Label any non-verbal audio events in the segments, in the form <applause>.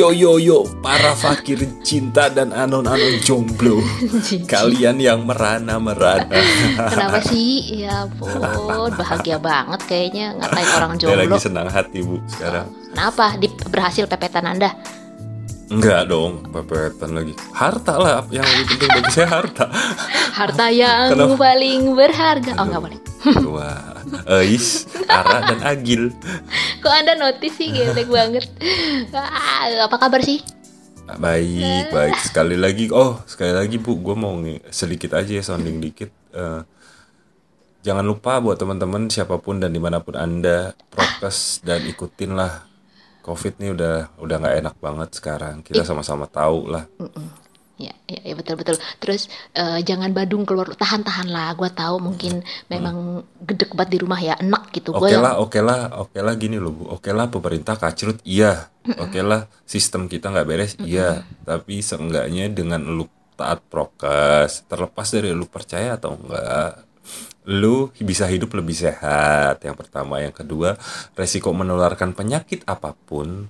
yo yo yo, para fakir cinta dan anon-anon jomblo, <laughs> kalian yang merana merana. Kenapa sih? Ya ampun, bahagia banget kayaknya ngatain orang Saya lagi jomblo. senang hati bu sekarang. Kenapa? Di, berhasil pepetan Anda? Enggak dong, pepetan lagi. Harta lah, yang lebih penting bagi saya harta. Harta yang Kenapa? paling berharga. Oh nggak boleh. Wah, Eis, Ara dan Agil. Kok Anda notice sih getek banget? Ah, apa kabar sih? Baik, baik. Sekali lagi, oh sekali lagi bu, gue mau sedikit aja ya sounding dikit. Eh, jangan lupa buat teman-teman siapa pun dan di mana pun anda prokes dan ikutin lah. Covid nih udah udah nggak enak banget sekarang. Kita sama-sama tahu lah. Ya, ya, ya betul betul. Terus eh, jangan badung keluar, tahan-tahan lah. Gua tahu mungkin memang gedek banget di rumah ya, enak gitu. Oke Gua lah, oke lah, oke lah gini loh bu. Oke lah pemerintah kacrut, iya. Oke lah sistem kita nggak beres, iya. Tapi seenggaknya dengan lu taat prokes, terlepas dari lu percaya atau enggak, lu bisa hidup lebih sehat. Yang pertama, yang kedua, resiko menularkan penyakit apa pun,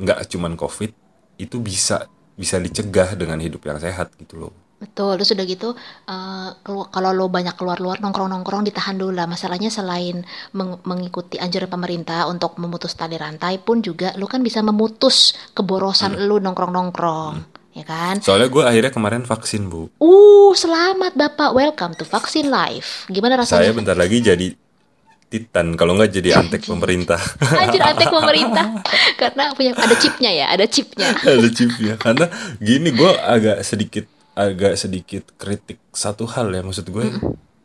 nggak cuman covid, itu bisa bisa dicegah dengan hidup yang sehat gitu loh. Betul, terus udah gitu eh, kelu- kalau lo banyak keluar-luar nongkrong-nongkrong ditahan dulu lah. Masalahnya selain meng- mengikuti anjuran pemerintah untuk memutus tali rantai pun juga lo kan bisa memutus keborosan lo nongkrong-nongkrong, ya kan? Soalnya gue akhirnya kemarin vaksin bu. Uh, selamat Bapak, welcome to Vaksin Life. Gimana Saya rasanya? bentar lagi jadi titan, kalau nggak jadi antek pemerintah. <laughs> Anjir antek pemerintah. <laughs> Karena punya ada chipnya ya, ada chipnya. <laughs> ada chipnya. Karena gini gue agak sedikit agak sedikit kritik satu hal ya maksud gue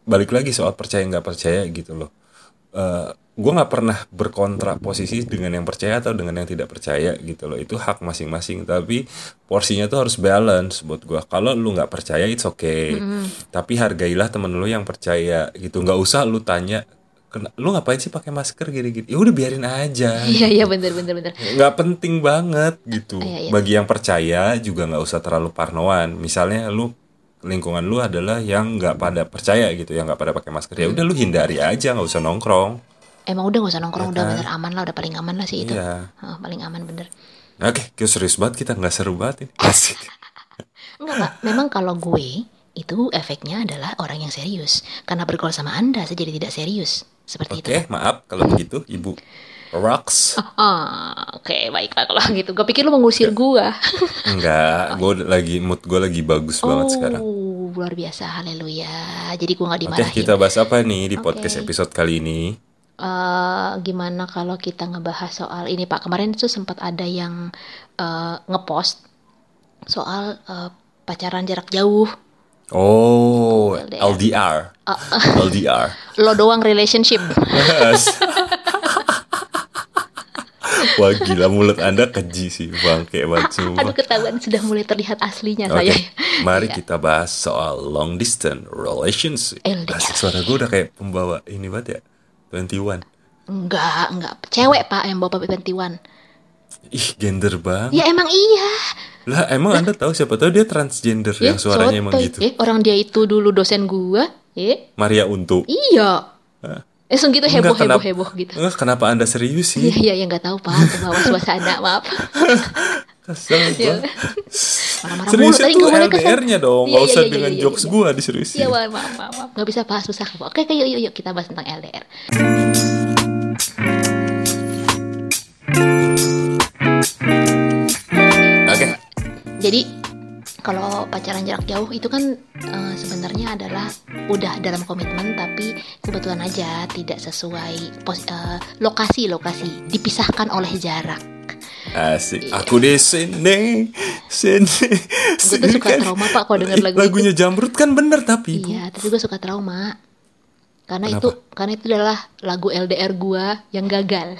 balik lagi soal percaya nggak percaya gitu loh. Eh gue nggak pernah berkontra posisi dengan yang percaya atau dengan yang tidak percaya gitu loh. Itu hak masing-masing. Tapi porsinya tuh harus balance buat gue kalau lu nggak percaya it's okay. Tapi hargailah temen lu yang percaya gitu. Nggak usah lu tanya "Kena- lu ngapain sih pakai masker gini-gini ya udah biarin aja Iya iya bener bener bener. nggak penting banget gitu Iya, iya. bagi yang percaya juga nggak usah terlalu parnoan misalnya lu lingkungan lu adalah yang nggak pada percaya gitu yang nggak pada pakai masker ya udah lu hindari aja nggak usah nongkrong Emang udah gak usah nongkrong, Ya udah kan? bener aman lah, udah paling aman lah sih itu. Iya. Hah, paling aman bener. oke kita serius banget kita nggak seru banget ini asik Enggak, Pak. Memang kalau gue itu efeknya adalah orang yang serius. Karena bergaul sama Anda, saya jadi tidak serius. Seperti oke itu. maaf kalau begitu ibu rocks <laughs> Ah, Oke, baiklah kalau gitu. Gue pikir lu mengusir gue. enggak gue <laughs> lagi mood gue lagi bagus banget sekarang Oh, luar biasa. Haleluya. Jadi gue gak oke dimarahin. kita bahas apa nih di Oke. podcast episode kali ini Eh, gimana kalau kita ngebahas soal ini Pak? Kemarin itu sempat ada yang eh, ngepost soal eh, pacaran jarak jauh. Oh LDR. LDR LDR Lo doang relationship. Yes. <laughs> Wah gila mulut anda keji sih bangke banget sumpah. Aduh ketahuan sudah mulai terlihat aslinya Oke, saya. mari Iya. kita bahas soal long distance relationship. LDR. Asik suara gue udah kayak pembawa ini banget ya. 21. Enggak, enggak. Cewek Pak yang bawa Bapak 21. Ih, gender banget. Ya emang iya. Lah, emang anda tahu siapa tahu dia transgender Ya, yang suaranya emang sotoy. gitu. Eh, orang dia itu dulu dosen gua. Eh, Maria Untu. iya. Eh, langsung gitu heboh Enggak, heboh kenapa- heboh gitu. Enggak, kenapa anda serius Iya, sih? iya, yang nggak tahu Pak, ke bawah suasana, maaf. <laughs> Kesel Iya. gua. Marah-marah mulu Seriusnya tadi tuh nggak boleh kesel. LDR-nya dong, Iya, nggak iya, usah iya, dengan iya, jokes iya. gua diseriusin. Iya, maaf, maaf, maaf, maaf. Nggak bisa bahas susah. Oke, oke, yuk, yuk, yuk, kita bahas tentang LDR. Jadi kalau pacaran jarak jauh itu kan eh, sebenarnya adalah udah dalam komitmen tapi kebetulan aja tidak sesuai pos- eh, lokasi-lokasi dipisahkan oleh jarak. Asik. Aku di sini, sini. Gue tuh suka trauma pak kalau denger lagu Lagunya itu. Jamrut kan bener tapi. Iya, tapi gue suka trauma. Karena Kenapa? itu karena itu adalah lagu LDR gua yang gagal. <laughs>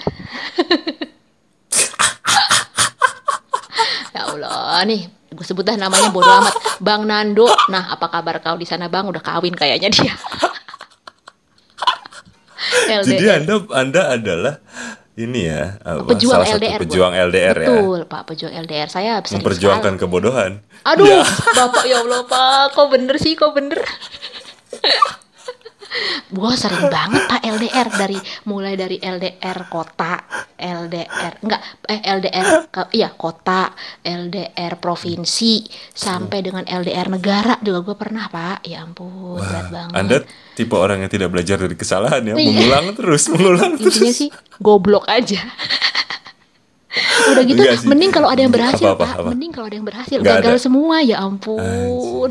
ya Allah, nih gue sebut dah namanya bodo amat. Bang Nando. Nah, apa kabar kau di sana, Bang? Udah kawin kayaknya dia. <laughs> Jadi. Anda Anda adalah ini ya, apa, pejuang salah satu LDR gua. pejuang LDR ya. Betul, Pak, pejuang LDR. Saya Memperjuangkan sekali. kebodohan. Aduh, Ya. Bapak ya Allah, Pak. Kok bener sih, kok bener? <laughs> Gua sering banget pak LDR dari mulai dari LDR kota, LDR enggak eh LDR ke- iya kota, LDR provinsi sampai dengan LDR negara juga gue pernah pak. Ya ampun berat banget. Anda tipe orang yang tidak belajar dari kesalahan ya, Iya. mengulang terus, mengulang terus. Intinya sih goblok aja. Udah gitu, mending kalau ada yang berhasil Apa, apa, pak, apa? mending kalau ada yang berhasil, Nggak gagal ada. semua ya ampun,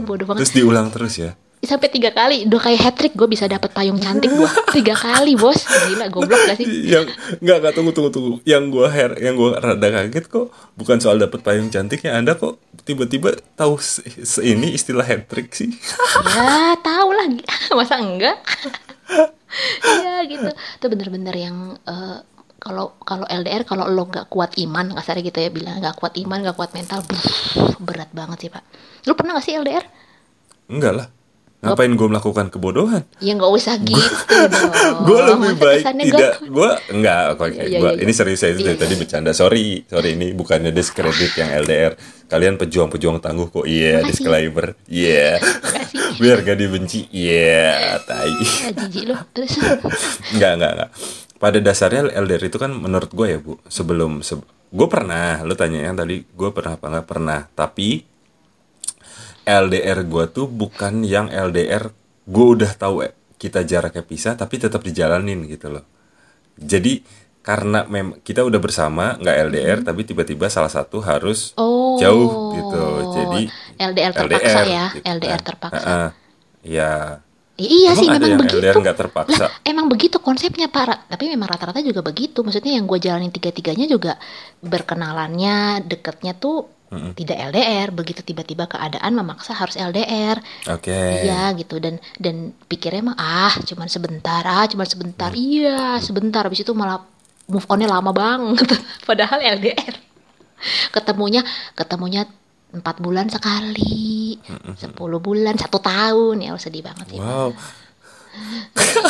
bodoh banget. Terus diulang terus ya. Sampai tiga kali. Udah kayak hat trick gue bisa dapat payung cantik gue tiga kali bos. Gila goblok gak sih? Yang nggak nggak tunggu tunggu tunggu. Yang gua her yang gua rada kaget kok bukan soal dapat payung cantik ya anda kok tiba-tiba tahu se, se- ini istilah hat trick sih? <laughs> Ya tahu lah. <laughs> Masa enggak? <laughs> Ya gitu. Itu bener-bener yang eh, kalau kalau LDR kalau lo nggak kuat iman kasarnya gitu ya bilang nggak kuat iman nggak kuat mental berat banget sih pak. Lu pernah gak sih LDR enggak lah ngapain gua melakukan kebodohan? Ya nggak usah gitu gue lebih baik tidak gue enggak oke Iya, iya, gua iya. ini serius saya itu Iya, dari tadi iya. bercanda. Sorry sorry ini bukannya diskredit yang LDR kalian pejuang-pejuang tangguh kok. Iya Makasih. disclaimer. Iya. Makasih. biar gak dibenci. Iya tai. Ah, jijik lo terus? Enggak, enggak, enggak. Pada dasarnya LDR itu kan menurut gue ya bu, sebelum se gue pernah, lu tanya yang tadi gue pernah apa enggak pernah, tapi LDR gue tuh bukan yang LDR gue udah tahu eh, kita jaraknya pisah tapi tetap dijalanin gitu loh. Jadi karena mem kita udah bersama nggak LDR tapi tiba-tiba salah satu harus Oh. jauh gitu. Jadi LDR terpaksa ya, gitu LDR kan. terpaksa. Heeh. Ya. I- Iya Emang sih memang yang begitu. LDR nggak terpaksa? Lah, emang begitu konsepnya Pak. Tapi memang rata-rata juga begitu. Maksudnya yang gue jalanin tiga-tiganya juga berkenalannya, deketnya tuh tidak LDR. Begitu tiba-tiba keadaan memaksa harus LDR. Oke. Iya gitu dan dan pikirnya mah ah cuman sebentar ah cuman sebentar Hmm. iya sebentar habis itu malah move onnya lama banget <laughs> padahal LDR ketemunya ketemunya empat bulan sekali sepuluh bulan satu tahun ya sedih banget Wow.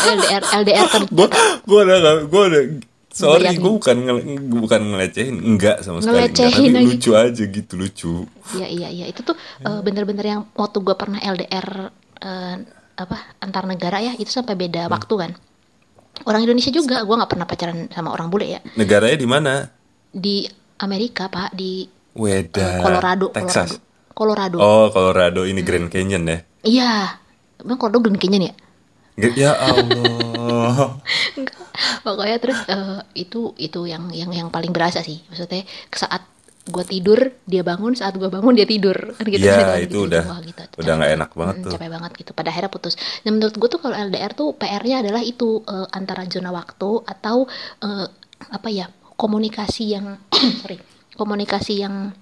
LDR LDR ter <laughs> gue gue udah gak, gue udah sorry gue bukan ngel, bukan ngelecehin enggak sama sekali enggak, Ngelecehin tapi lagi. lucu aja gitu lucu. Iya iya iya. Itu tuh eh, bener-bener yang waktu gue pernah LDR eh, apa antar negara ya itu sampai beda Hmm. waktu kan. Orang Indonesia juga gue nggak pernah pacaran sama orang bule ya. Negaranya di mana? Di Amerika pak di Weda eh, Colorado Texas. Colorado. Colorado. Oh Colorado ini Grand Canyon ya? Iya. Emang Colorado Grand Canyon ya ya Allah. <laughs> Enggak. pokoknya terus eh, itu itu yang yang yang paling berasa sih. Maksudnya saat gue tidur dia bangun saat gue bangun dia tidur. Kan gitu Ya, kan, itu gitu, udah- Wah, gitu. udah nggak enak banget Mm, tuh. capek banget gitu. Pada akhirnya putus. Dan menurut gue tuh kalau LDR tuh PR-nya adalah itu eh, antara zona waktu atau eh, apa ya komunikasi yang <clears throat> sorry komunikasi yang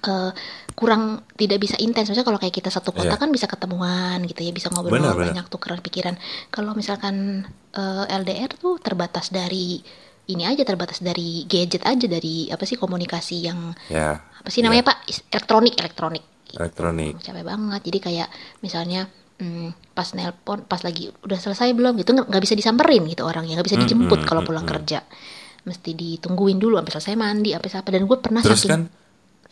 eh, kurang tidak bisa intens. Maksudnya kalau kayak kita satu kota Iya. kan bisa ketemuan gitu ya, bisa ngobrol Benar, benar. banyak tukeran pikiran. Kalau misalkan eh, LDR tuh terbatas dari ini aja terbatas dari gadget aja dari apa sih komunikasi yang ya apa sih namanya Pak Is- elektronik elektronik. Gitu. elektronik Capek banget. Jadi kayak misalnya hmm, pas nelpon pas lagi udah selesai belum gitu nggak bisa disamperin gitu orangnya nggak bisa dijemput hmm, kalau pulang hmm. kerja mesti ditungguin dulu sampai selesai mandi sampai apa dan gue pernah terus saking kan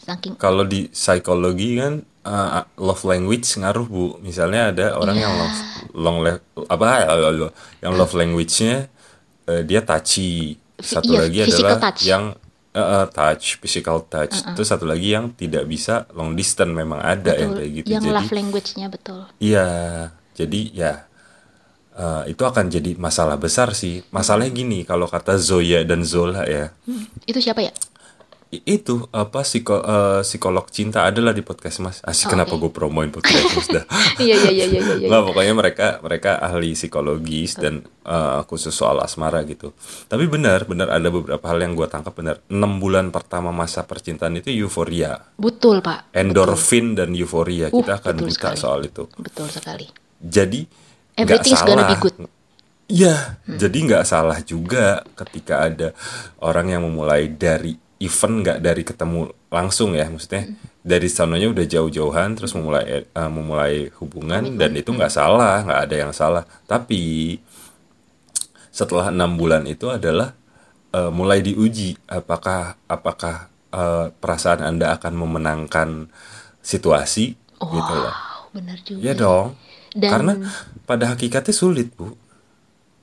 saking kalau di psikologi kan uh, love language ngaruh bu. Misalnya ada orang yang Iya. love long le- apa yang love language-nya eh, dia touchy. Satu iya, lagi adalah touch. yang eh, eh, touch physical touch. Terus satu lagi yang tidak bisa long distance memang ada yang betul, kayak gitu. yang jadi love language-nya betul. Iya. Jadi ya eh, itu akan jadi masalah besar sih. Masalahnya gini kalau kata Zoya dan Zola ya. Hmm, itu siapa ya itu apa psiko, eh, psikolog cinta adalah di podcast mas. Asik Oh, kenapa oke. gue promoin podcast mas? Dah. <laughs> Iya iya iya iya iya Nggak, pokoknya mereka mereka ahli psikologis dan eh, khusus soal asmara gitu. Tapi benar benar ada beberapa hal yang gue tangkap benar. Enam bulan pertama masa percintaan itu euforia. Betul pak. Endorfin dan euforia. Uh, kita akan betul buta sekali. soal itu. Betul sekali. Jadi nggak salah be good. Iya, jadi nggak salah juga ketika ada orang yang memulai dari event nggak dari ketemu langsung ya, maksudnya dari sananya udah jauh-jauhan terus memulai eh, memulai hubungan dan itu nggak salah, nggak ada yang salah. Tapi setelah enam bulan itu adalah eh, mulai diuji apakah apakah eh, perasaan anda akan memenangkan situasi gitu loh. wow benar juga Iya dong. Dan- Karena pada hakikatnya sulit, Bu.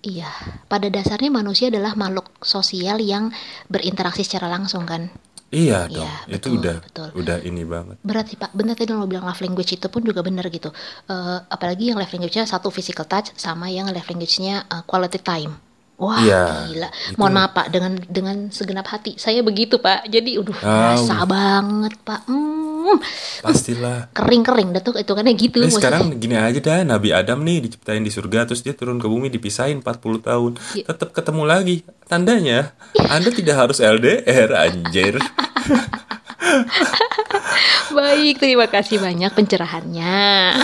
Iya, pada dasarnya manusia adalah makhluk sosial yang berinteraksi secara langsung kan. Iya dong, Iya, itu betul, udah betul. udah ini banget. Berat sih Pak, benar tadi lo bilang love language itu pun juga benar gitu. Eh, apalagi yang love language-nya satu physical touch sama yang love language-nya eh, quality time. Wah, Iya, gila. itu- Mohon maaf Pak, dengan dengan segenap hati saya begitu Pak. Jadi, udah Ah, berasa banget Pak. Hmm, Pastilah. <laughs> kering-kering, dah tuh itu kan gitu. Eh, sekarang gini aja dah, Nabi Adam nih diciptain di surga terus dia turun ke bumi dipisahin 40 tahun. Iya. Tetap ketemu lagi. Tandanya Anda tidak harus LDR anjir. <laughs> Baik, terima kasih banyak pencerahannya.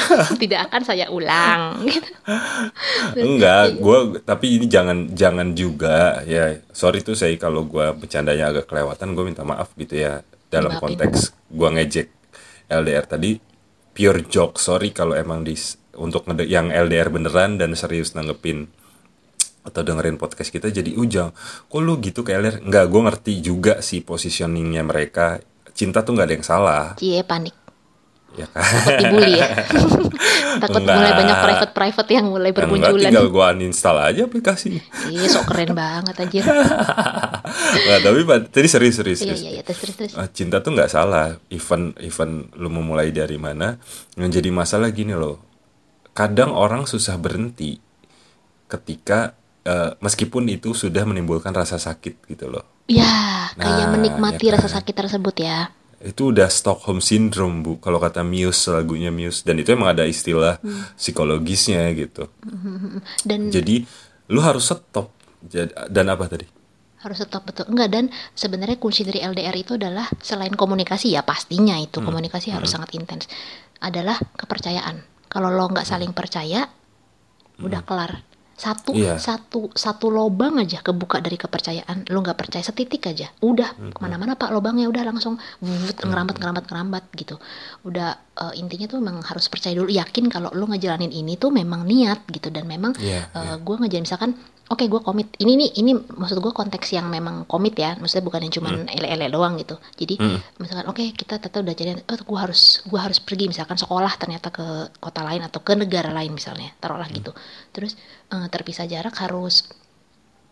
<laughs> Tidak akan saya ulang. Gitu. Enggak, gua tapi ini jangan jangan juga ya. Sorry tuh saya kalau gua bercandanya agak kelewatan, gue minta maaf gitu ya dalam Maafin. konteks gua ngejek LDR tadi pure joke. Sorry kalau emang di untuk yang LDR beneran dan serius nanggepin atau dengerin podcast kita jadi ujang kok lu gitu kayak LDR enggak gue ngerti juga sih positioningnya mereka cinta tuh nggak ada yang salah Cie panik. ya kan Takut dibully ya. <laughs> Takut Enggak. mulai banyak private-private yang mulai enggak bermunculan. tinggal gue uninstall aja aplikasinya Iya, sok keren banget anjir. <laughs> Nah, tapi tadi serius serius. Iya, iya, iya. Ah, cinta tuh nggak salah. Even even lu mau mulai dari mana, yang jadi masalah gini loh. Kadang orang susah berhenti ketika eh, meskipun itu sudah menimbulkan rasa sakit gitu loh. Ya, kayak Nah, menikmati ya rasa kan. sakit tersebut ya. Itu udah Stockholm syndrome bu, kalau kata Muse lagunya Muse dan itu emang ada istilah Hmm. psikologisnya gitu. <laughs> Dan Jadi lu harus stop. Dan apa tadi? harus tetap betul enggak dan sebenarnya kunci dari LDR itu adalah selain komunikasi ya pastinya itu Hmm. komunikasi harus sangat intens adalah kepercayaan kalau lo nggak saling percaya udah kelar satu. Iya. satu satu lobang aja kebuka dari kepercayaan. Lo nggak percaya setitik aja. Udah ke mana-mana pak lobangnya udah langsung wut, ngerambat ngerambat ngerambat gitu. Udah eh, intinya tuh memang harus percaya dulu. Yakin kalau lo ngejalanin ini tuh memang niat gitu. Dan memang Iya, eh, gue ngejalanin misalkan oke gue komit. Ini nih ini maksud gue konteks yang memang komit ya. Maksudnya bukan yang cuman ele-ele doang gitu. Jadi misalkan oke kita tetap udah jadian oh gue harus gue harus pergi misalkan sekolah ternyata ke kota lain atau ke negara lain misalnya taruhlah gitu. Terus eh, terpisah jarak harus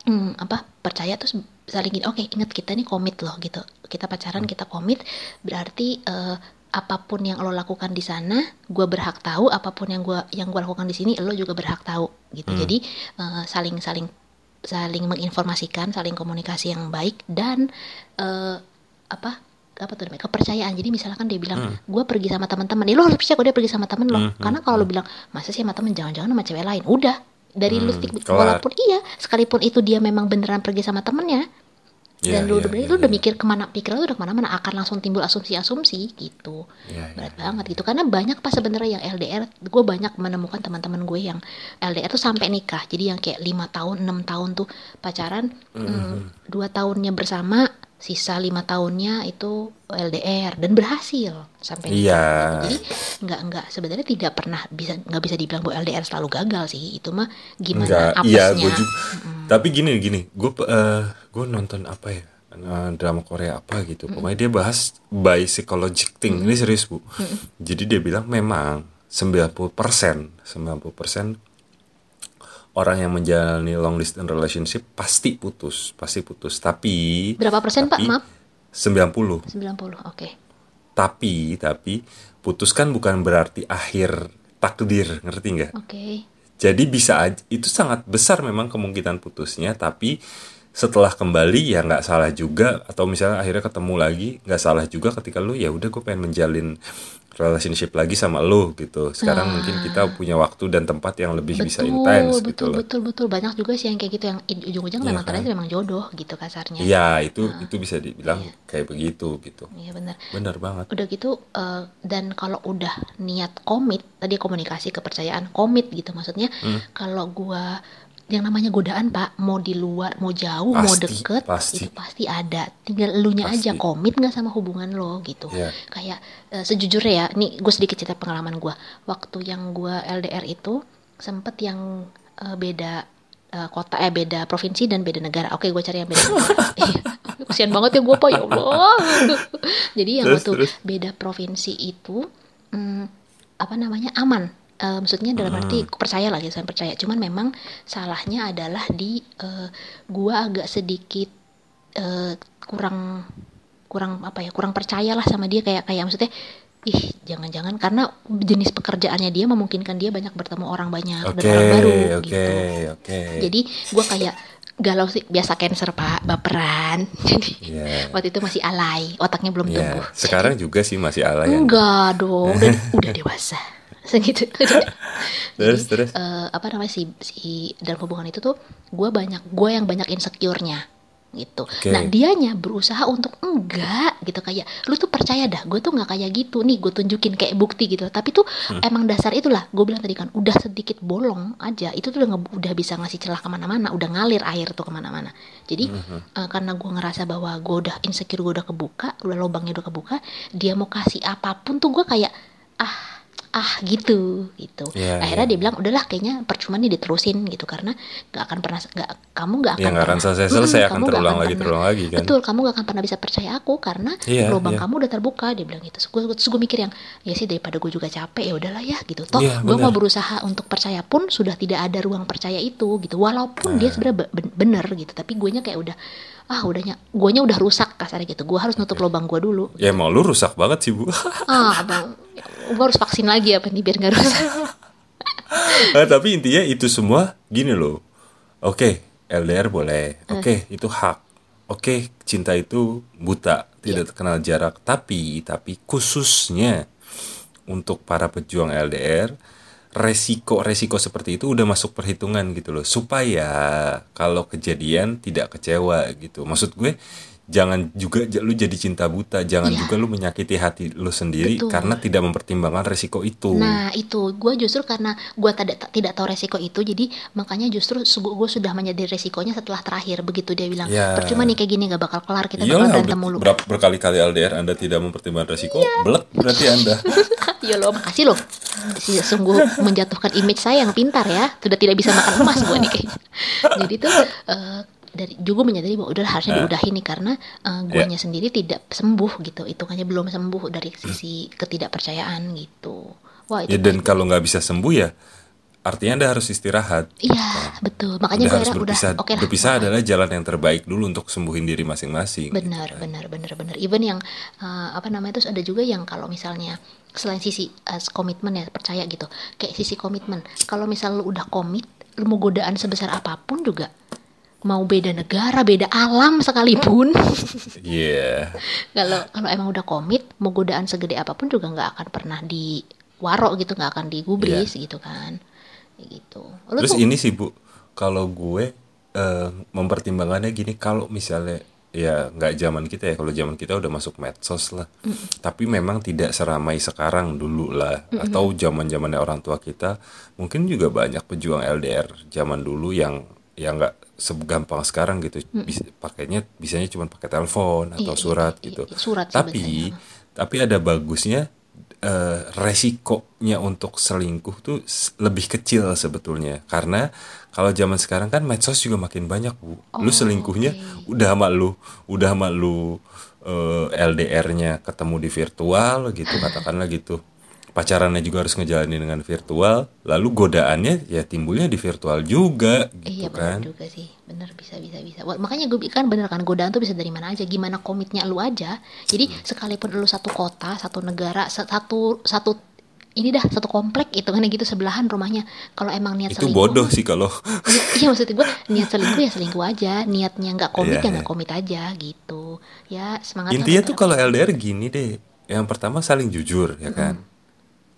hmm, apa percaya terus saling gini oke ingat kita nih komit loh gitu. Kita pacaran kita komit berarti eh, apa pun yang lo lakukan di sana gue berhak tahu. Apa pun yang gue yang gue lakukan di sini lo juga berhak tahu gitu. Jadi eh, saling saling saling menginformasikan saling komunikasi yang baik dan eh, apa apa tuh namanya kepercayaan. Jadi misalkan dia bilang gue pergi sama teman-teman. Ya lo harus percaya kalau dia pergi sama temen lo. Karena kalau lo bilang masa sih sama temen jangan-jangan sama cewek lain? Udah. Dari lu Hmm, stick kelar. walaupun iya sekalipun itu dia memang beneran pergi sama temennya Iya, dan lu iya, udah iya, lu udah iya. mikir ke mana pikiran lu udah ke mana-mana akan langsung timbul asumsi-asumsi gitu. Iya, iya, berat banget gitu. Karena banyak pas sebenarnya yang LDR gue banyak menemukan teman-teman gue yang LDR tuh sampai nikah. Jadi yang kayak lima tahun enam tahun tuh pacaran mm, dua tahunnya bersama sisa lima tahunnya itu LDR dan berhasil sampai Iya. jadi nggak nggak sebenarnya tidak pernah bisa nggak bisa dibilang bahwa LDR selalu gagal sih itu mah gimana Enggak, iya gue juga. Tapi gini gini, gue gue nonton apa ya eh, drama Korea apa gitu. Pokoknya dia bahas by psychologic thing. Ini serius bu. Jadi dia bilang memang 90 persen, 90 persen orang yang menjalani long distance relationship pasti putus, pasti putus. Tapi berapa persen pak? tapi maaf. 90 90 oke. Tapi tapi putus kan bukan berarti akhir takdir ngerti nggak? Oke. Jadi bisa aja itu sangat besar memang kemungkinan putusnya tapi setelah kembali ya nggak salah juga atau misalnya akhirnya ketemu lagi nggak salah juga ketika lu ya udah gue pengen menjalin relationship lagi sama lu gitu sekarang mungkin kita punya waktu dan tempat yang lebih bisa intens betul, gitu loh betul, betul, banyak juga sih yang kayak gitu yang ujung-ujung Iya memang kan? ternyata memang jodoh gitu kasarnya. iya itu itu bisa dibilang kayak begitu gitu Iya benar. benar banget Udah gitu eh, dan kalau udah niat komit, tadi komunikasi kepercayaan komit gitu maksudnya. Hmm. Kalau gua yang namanya godaan pak, mau di luar, mau jauh, mau Pasti, deket, pasti. itu pasti ada. Tinggal elunya Pasti. aja komit nggak sama hubungan lo gitu. Iya. Kayak eh, sejujurnya ya, nih gue sedikit cerita pengalaman gua. Waktu yang gua LDR itu sempet yang eh, beda eh, kota eh beda provinsi dan beda negara. Oke, gue cari yang beda. <laughs> Iya. Kasihan banget ya gue pak ya Allah. <laughs> Jadi yang Terus, waktu terus. beda provinsi itu hmm, apa namanya aman. Eh, maksudnya dalam arti aku percaya lah gitu saya percaya. Cuman memang salahnya adalah di eh, gua agak sedikit eh, kurang kurang apa ya kurang percaya lah sama dia. Kayak kayak maksudnya ih jangan-jangan karena jenis pekerjaannya dia memungkinkan dia banyak bertemu orang banyak Oke, dan orang baru oke, gitu. oke. jadi gua kayak galau sih. Biasa cancer pak. Baperan. <laughs> Jadi Iya. waktu itu masih alay. Otaknya belum Ya, tumbuh. Sekarang juga sih masih alay. Enggak dong. <laughs> Udah, udah dewasa segitu <laughs> Terus, terus. eh, apa namanya si si dalam hubungan itu tuh gue banyak gue yang banyak insecure-nya gitu. Oke. Nah dianya berusaha untuk enggak gitu kayak lu tuh percaya dah gue tuh nggak kayak gitu nih gue tunjukin kayak bukti gitu. Tapi tuh Hmm. emang dasar itulah gue bilang tadi kan udah sedikit bolong aja itu tuh udah udah bisa ngasih celah ke mana-mana udah ngalir air tuh ke mana-mana. Jadi Hmm. eh, karena gue ngerasa bahwa gue udah insecure gue udah kebuka udah lubangnya udah kebuka dia mau kasih apa pun tuh gue kayak ah ah gitu gitu Iya, akhirnya iya. dia bilang udahlah kayaknya percuma nih diterusin gitu karena nggak akan pernah nggak kamu nggak akan Ya, nggak akan pernah- selesai-selesai, Mm-mm, akan kamu nggak terulang lagi, pernah- terulang lagi, kan? betul kamu nggak akan pernah bisa percaya aku karena Iya, lubang iya. kamu udah terbuka dia bilang gitu terus gue, terus gue mikir yang ya sih daripada gue juga capek ya udahlah ya gitu toh Iya, gue mau berusaha untuk percaya pun sudah tidak ada ruang percaya itu gitu walaupun dia Nah. sebenarnya be- ben- bener gitu tapi gue kayak udah ah udahnya guanya udah rusak kasarnya gitu gue harus nutup lubang gue dulu Ya mau lu rusak banget sih bu. ah bang gue harus vaksin lagi apa nih biar nggak rusak <laughs> Eh, tapi intinya itu semua gini loh. Oke, LDR boleh. Eh. Oke, itu hak. Oke, cinta itu buta, Iya. tidak kenal jarak. Tapi, tapi khususnya untuk para pejuang LDR, resiko-resiko seperti itu udah masuk perhitungan gitu loh. Supaya kalau kejadian tidak kecewa gitu. Maksud gue jangan juga lu jadi cinta buta, jangan Iya. juga lu menyakiti hati lu sendiri Betul. karena tidak mempertimbangkan resiko itu. Nah itu gue justru karena gue tidak tidak tahu resiko itu jadi makanya justru gue sudah menyadari resikonya setelah terakhir begitu dia bilang Ya. percuma nih kayak gini gak bakal kelar kita bakal Iyalah, berantem udah mulu. berapa berkali-kali LDR Anda tidak mempertimbangkan resiko, belek berarti Anda. <laughs> ya lo makasih loh Si- sungguh menjatuhkan image saya yang pintar ya sudah tidak bisa makan emas gue nih kayaknya. <laughs> Jadi tuh eh, dari juga menyadari bahwa udah harusnya diudahin nih karena eh, guanya sendiri tidak sembuh gitu hitungannya belum sembuh dari sisi ketidakpercayaan gitu. Wah itu Ya dan kalau nggak bisa sembuh ya artinya Anda harus istirahat. Iya betul makanya gue harus akhirnya udah berpisah. oke lah berpisah adalah jalan yang terbaik dulu untuk sembuhin diri masing-masing. benar gitu kan. benar benar benar even yang eh, apa namanya terus ada juga yang kalau misalnya selain sisi eh, komitmen ya percaya gitu. Kayak sisi komitmen. Kalau misal lu udah komit lu mau godaan sebesar apa pun juga mau beda negara beda alam sekalipun. Iya. <laughs> kalau kalau emang udah komit mau godaan segede apa pun juga nggak akan pernah diwaro gitu nggak akan digubris gitu kan. Gitu. Lu Terus tuh- ini sih Bu, kalau gue eh, mempertimbangannya gini, kalau misalnya ya nggak zaman kita ya, kalau zaman kita udah masuk medsos lah. Tapi memang tidak seramai sekarang dulu lah, atau zaman zamannya orang tua kita, mungkin juga banyak pejuang LDR zaman dulu yang yang nggak segampang sekarang gitu. Bisa pakainya bisanya cuma pakai telepon atau Iya, iya, surat iya, gitu. iya, surat tapi biasanya. tapi ada bagusnya eh, resikonya untuk selingkuh tuh lebih kecil sebetulnya. Karena kalau zaman sekarang kan medsos juga makin banyak bu. Lu Oh, selingkuhnya udah sama lu udah sama lu eh, LDR-nya ketemu di virtual gitu <clears throat> katakanlah gitu pacarannya juga harus ngejalanin dengan virtual lalu godaannya ya timbulnya di virtual juga Iya gitu benar kan juga sih, benar bisa bisa bisa. Makanya gue kan bener kan godaan tuh bisa dari mana aja, gimana komitnya lu aja. Jadi Hmm. sekalipun lu satu kota, satu negara, sa- satu satu ini dah satu komplek itu kan gitu sebelahan rumahnya. Kalau emang niat itu selingkuh, bodoh sih kalau <laughs> Iya, iya maksud gue niat selingkuh ya selingkuh aja, niatnya nggak komit ya Iya, nggak iya. komit aja gitu. Ya semangat. Intinya tuh kalau LDR gini deh. Yang pertama saling jujur ya kan.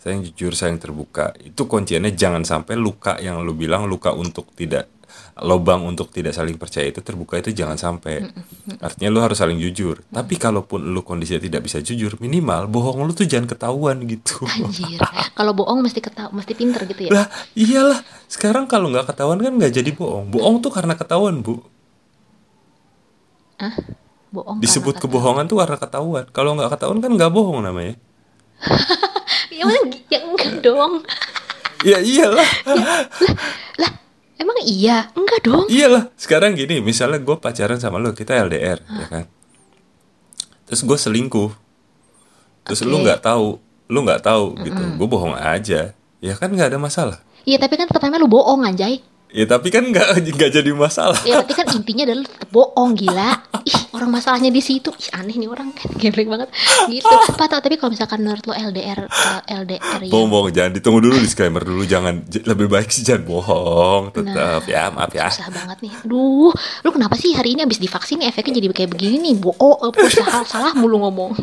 Saling jujur, saling terbuka. Itu kunciannya jangan sampai luka yang lu bilang luka untuk tidak lobang untuk tidak saling percaya itu terbuka itu jangan sampai. Artinya lu harus saling jujur. Tapi kalaupun lu kondisinya tidak bisa jujur, minimal bohong lu tuh jangan ketahuan gitu. Anjir. Kalau bohong mesti mesti pinter gitu ya. lah, iyalah. Sekarang kalau nggak ketahuan kan nggak jadi bohong. Bohong tuh karena ketahuan, Bu. Hah? Bohong. Disebut kebohongan tuh karena ketahuan. Kalau nggak ketahuan kan nggak bohong namanya. <laughs> Ya, maksudnya, ya enggak dong. <laughs> Ya iyalah. Lah, emang iya? Enggak dong. Iyalah, sekarang gini, misalnya gue pacaran sama lo, kita LDR, ya kan? Terus gue selingkuh, terus lu Oke. nggak tahu, lu nggak tahu gitu, gue bohong aja, Ya kan nggak ada masalah. Iya tapi kan tetap lu bohong anjay. Ya tapi kan nggak nggak jadi masalah. Ya tapi kan intinya adalah bohong gila. <laughs> Orang masalahnya di situ. Ih aneh nih orang kan <laughs> geblek banget. Gitu. <laughs> Pak tau, tapi kalau misalkan menurut lo LDR eh, LDR ya. Bohong, bohong, jangan ditunggu dulu disclaimer dulu, jangan lebih baik sih jangan bohong, tetap ya maaf ya. Susah banget nih. Aduh, lu kenapa sih hari ini abis divaksin efeknya jadi kayak begini nih? Bohong, apa salah, salah mulu ngomong.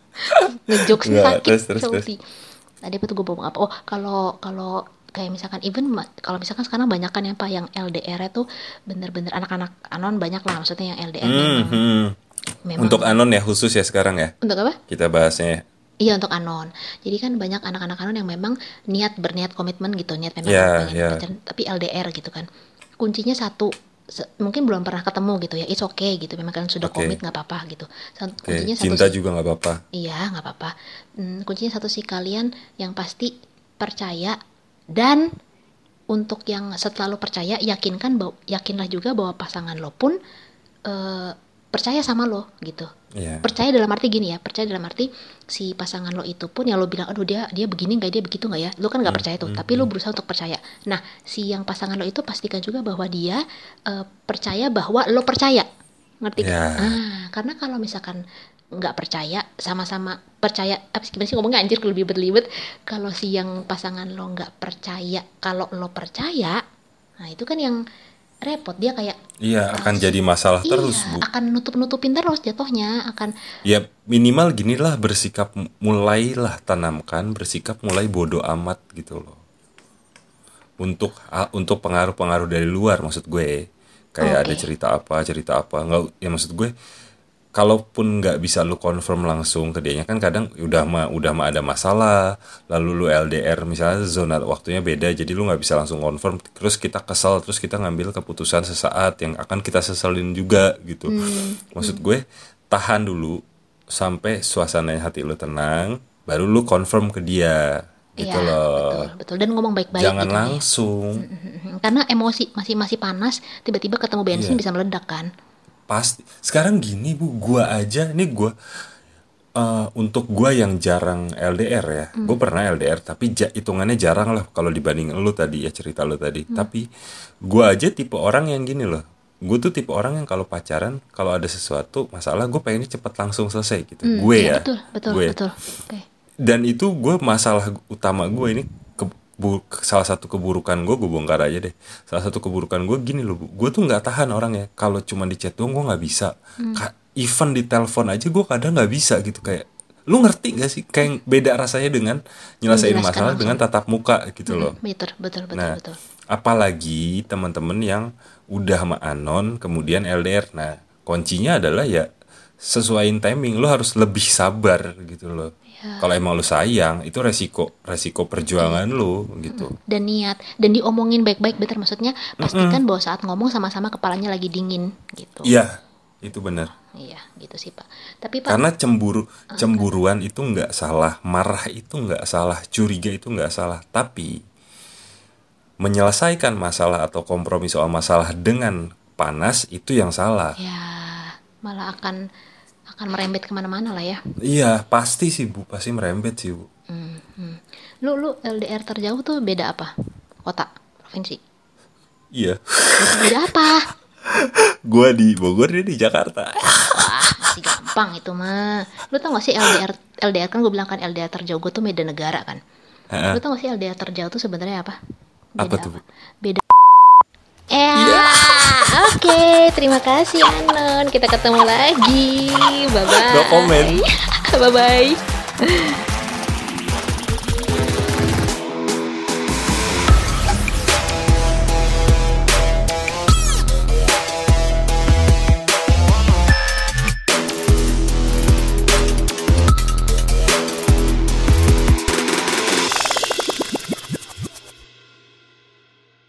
<laughs> Ngejokes sakit. terus, terus, Sauti. Tadi apa tuh gue ngomong apa? Oh, kalau kalau kayak misalkan even kalau misalkan sekarang banyak kan yang apa yang LDR itu bener-bener anak-anak anon banyak lah maksudnya yang LDR Hmm, memang, hmm. memang Untuk anon ya khusus ya sekarang ya. untuk apa? Kita bahasnya. Iya untuk anon. Jadi kan banyak anak-anak anon yang memang niat berniat komitmen gitu, niat memang Ya, pengen ya. pacaran, tapi LDR gitu kan. Kuncinya satu, se- mungkin belum pernah ketemu gitu ya, it's okay gitu. Memang kalian sudah Oke. komit nggak apa-apa gitu. Oke, Kuncinya satu cinta sih- juga nggak apa-apa. Iya nggak apa-apa. Hmm, kuncinya satu sih kalian yang pasti percaya dan untuk yang setelah lo percaya yakinkan bahwa yakinlah juga bahwa pasangan lo pun eh, percaya sama lo gitu Iya. percaya dalam arti gini ya percaya dalam arti si pasangan lo itu pun yang lo bilang aduh dia dia begini nggak dia begitu nggak ya lo kan nggak Hmm, percaya tuh tapi lo berusaha untuk percaya nah si yang pasangan lo itu pastikan juga bahwa dia eh, percaya bahwa lo percaya ngerti kan? Ya. Ah, karena kalau misalkan nggak percaya sama-sama percaya apa sih gimana sih ngomongnya anjir lebih berlibet kalau si yang pasangan lo nggak percaya kalau lo percaya nah itu kan yang repot dia kayak Iya, akan jadi masalah terus, iya, Bu. akan nutup-nutupin terus jatuhnya akan Ya minimal ginilah bersikap mulailah tanamkan bersikap mulai bodoh amat gitu loh. Untuk untuk pengaruh-pengaruh dari luar maksud gue. Kayak ada Oke. cerita apa, cerita apa. Nggak ya maksud gue kalaupun nggak bisa lu confirm langsung ke dianya kan kadang udah mah udah mah ada masalah lalu lu LDR misalnya zona waktunya beda jadi lu nggak bisa langsung confirm terus kita kesal terus kita ngambil keputusan sesaat yang akan kita seselin juga gitu. Maksud gue tahan dulu sampai suasananya hati lu tenang baru lu confirm ke dia. Gitu Iya, loh. betul betul. Dan ngomong baik-baik jangan gitu ya. langsung. Mhm, karena emosi masih masih panas tiba-tiba ketemu bensin Iya. bisa meledak kan pasti sekarang gini bu. Gua aja ini gua eh, untuk gua yang jarang LDR ya. Hmm. gue pernah LDR tapi ja- hitungannya jarang lah kalau dibanding lu tadi ya cerita lu tadi. Hmm. tapi gua aja tipe orang yang gini loh. Gue tuh tipe orang yang kalau pacaran kalau ada sesuatu masalah gue pengennya cepet langsung selesai gitu. Hmm, gue iya, ya. betul betul gue. betul. Oke. Dan itu gue masalah utama gue ini bu- salah satu keburukan gue gue bongkar aja deh salah satu keburukan gue gini loh gue tuh nggak tahan orangnya kalau cuma di chat doang gue nggak bisa Ka- even di telepon aja gue kadang nggak bisa gitu kayak lu ngerti gak sih kayak beda rasanya dengan nyelesain masalah langsung. dengan tatap muka gitu loh betul betul betul Nah, betul apalagi teman-teman yang udah sama anon kemudian LDR. Nah, kuncinya adalah ya sesuaiin timing. Lu harus lebih sabar gitu loh. Ya. Kalau emang lu sayang, itu resiko resiko perjuangan lu gitu. dan niat dan diomongin baik-baik betul maksudnya pastikan bahwa saat ngomong sama-sama kepalanya lagi dingin gitu Iya, itu benar. iya gitu sih pak tapi pak Karena cemburu cemburuan itu nggak salah, marah itu nggak salah, curiga itu nggak salah, tapi menyelesaikan masalah atau kompromi soal masalah dengan panas itu yang salah. ya malah akan akan merembet ke mana-mana lah ya Iya, pasti sih Bu, pasti merembet sih Bu. Hmm, hmm. lu lu LDR terjauh tuh beda apa kota provinsi Iya. beda apa <laughs> Gua di Bogor dia di Jakarta. Wah, masih gampang itu mah. Lu tau gak sih LDR LDR kan gue bilang kan LDR terjauh gue tuh beda negara kan. Heeh. Lu tau gak sih LDR terjauh tuh sebenarnya apa? Apa tuh, Bu? Beda. Eh, oke, terima kasih Anon. Kita ketemu lagi. Bye bye. No comment. <laughs> bye bye.